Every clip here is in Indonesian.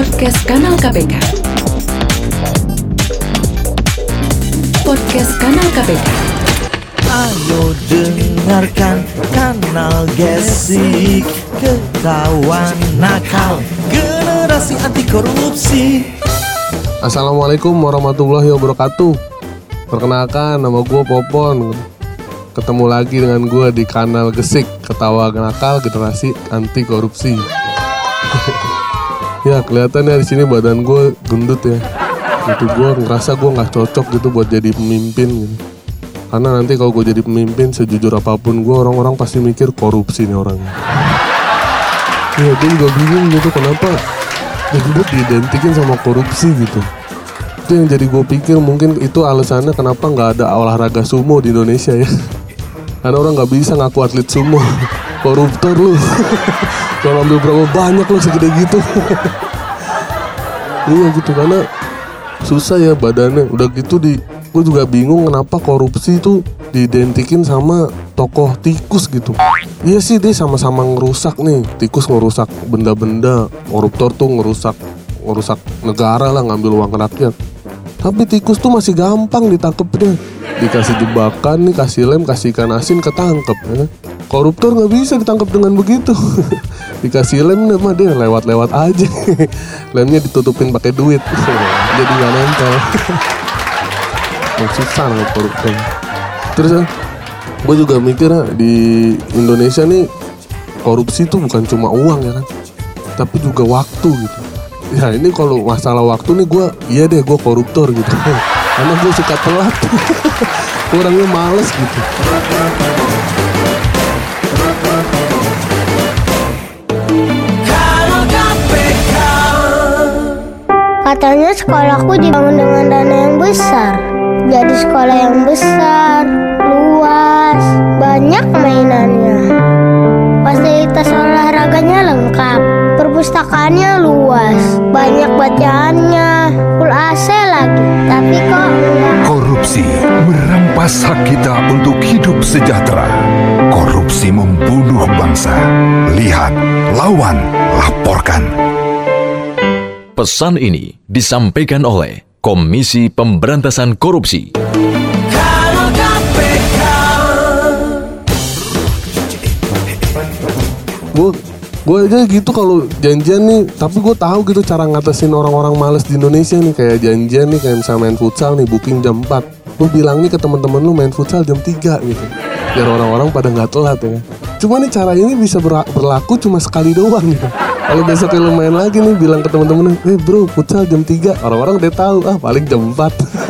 Podcast Kanal KPK. Podcast Kanal KPK. Ayo dengarkan kanal Gesik. Ketahuan nakal. Generasi anti korupsi Assalamualaikum warahmatullahi wabarakatuh. Perkenalkan nama gue Popon. Ketemu lagi dengan gue di kanal Gesik. Ketawa Nakal Generasi Anti Korupsi Ya kelihatannya di sini badan gue gendut ya. Itu gue ngerasa gue nggak cocok gitu buat jadi pemimpin gitu. Karena nanti kalau gue jadi pemimpin sejujur apa pun gue orang-orang pasti mikir korupsi nih orangnya. Iya gue juga bingung gitu kenapa gendut diidentikin sama korupsi gitu? Itu yang jadi gue pikir mungkin itu alasannya kenapa nggak ada olahraga sumo di Indonesia ya. Karena orang nggak bisa ngaku atlet sumo koruptor lu. Kalau ambil berapa banyak lu segede gitu. Iya gitu karena susah ya badannya. Udah gitu di gue juga bingung kenapa korupsi itu diidentikin sama tokoh tikus gitu. Iya sih dia sama-sama ngerusak nih. Tikus ngerusak benda-benda koruptor tuh ngerusak ngerusak negara lah ngambil uang rakyat tapi tikus tuh masih gampang ditangkepnya. Dikasih jebakan nih kasih lem kasih ikan asin ketangkep ya. koruptor nggak bisa ditangkap dengan begitu. Dikasih lem mah dia lewat-lewat aja. Lemnya ditutupin pakai duit. Jadi nggak nempel. Susah lah koruptor. Terus gue juga mikir ah, di Indonesia nih korupsi tuh bukan cuma uang ya kan? Tapi juga waktu gitu ya ini kalau masalah waktu nih gue iya deh gue koruptor gitu karena gue suka telat orangnya males gitu Katanya sekolahku dibangun dengan dana yang besar. Jadi sekolah yang besar, luas, banyak mainannya. Perpustakaannya luas, banyak bacaannya, full AC lagi. Tapi kok enggak Korupsi merampas hak kita untuk hidup sejahtera. Korupsi membunuh bangsa. Lihat, lawan, laporkan. Pesan ini disampaikan oleh Komisi Pemberantasan Korupsi. gue gue aja gitu kalau janjian nih tapi gue tahu gitu cara ngatasin orang-orang males di Indonesia nih. Kayak janjian nih kayak misalnya main futsal nih booking jam 4 lu bilang nih ke teman-teman lu main futsal jam 3 gitu. Biar orang-orang pada nggak telat ya. Cuma nih cara ini bisa ber- berlaku cuma sekali doang gitu kalau besok lu main lagi nih bilang ke teman-teman eh bro futsal jam 3 orang-orang udah tahu ah paling jam 4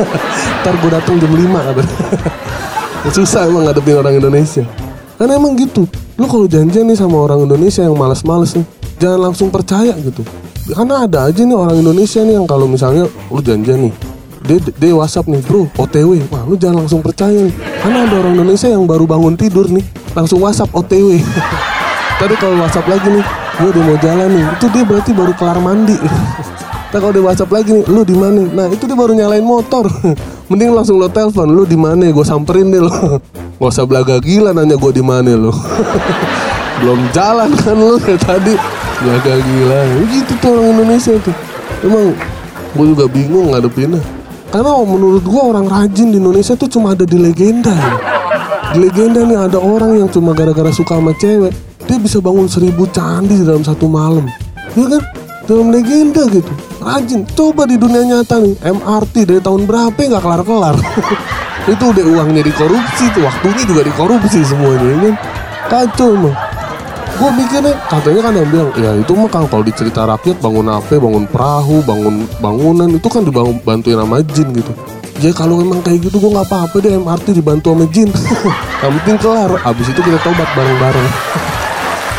ntar gue datang jam 5 katanya. Susah emang ngadepin orang Indonesia. Karena emang gitu lu kalau janjian nih sama orang Indonesia yang malas-males nih jangan langsung percaya gitu karena ada aja nih orang Indonesia nih yang kalau misalnya lu janjian nih dia, dia WhatsApp nih bro OTW wah lu jangan langsung percaya nih karena ada orang Indonesia yang baru bangun tidur nih langsung WhatsApp OTW tadi kalau WhatsApp lagi nih gue udah mau jalan nih itu dia berarti baru kelar mandi Nah kalau di WhatsApp lagi nih, lu di mana? Nah itu dia baru nyalain motor. Mending langsung lo telepon, lu di mana? Gue samperin deh lo. Gak usah belaga gila nanya gue di mana lo. Belum jalan kan lu kayak tadi. Belaga gila. Gitu tuh orang Indonesia tuh. Emang gue juga bingung ngadepinnya. Karena menurut gue orang rajin di Indonesia tuh cuma ada di legenda. Ya. Di legenda nih ada orang yang cuma gara-gara suka sama cewek, dia bisa bangun seribu candi dalam satu malam. Ya kan? Dalam legenda gitu rajin coba di dunia nyata nih MRT dari tahun berapa nggak kelar kelar itu udah uangnya dikorupsi tuh waktunya juga dikorupsi semuanya ya kan? Kacau emang. Gue mikirnya katanya kan yang bilang ya itu mah kan kalau dicerita rakyat bangun apa bangun perahu bangun bangunan itu kan dibangun bantuin sama jin gitu. Ya kalau emang kayak gitu gue nggak apa-apa deh MRT dibantu sama jin. Yang penting kelar abis itu kita tobat bareng-bareng.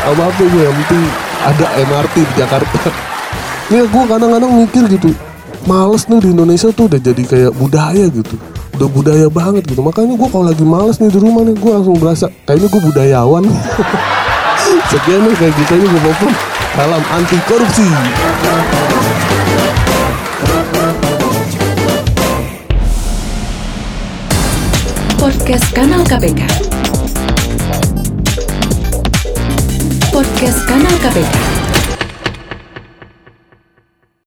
Apa apa gue yang penting ada MRT di Jakarta. Ya gue kadang-kadang mikir gitu Males nih di Indonesia tuh udah jadi kayak budaya gitu Udah budaya banget gitu Makanya gue kalau lagi males nih di rumah nih Gue langsung berasa kayaknya gue budayawan Sekian nih kayak gitu aja gue popon Salam anti korupsi Podcast Kanal KPK. Podcast Kanal KPK.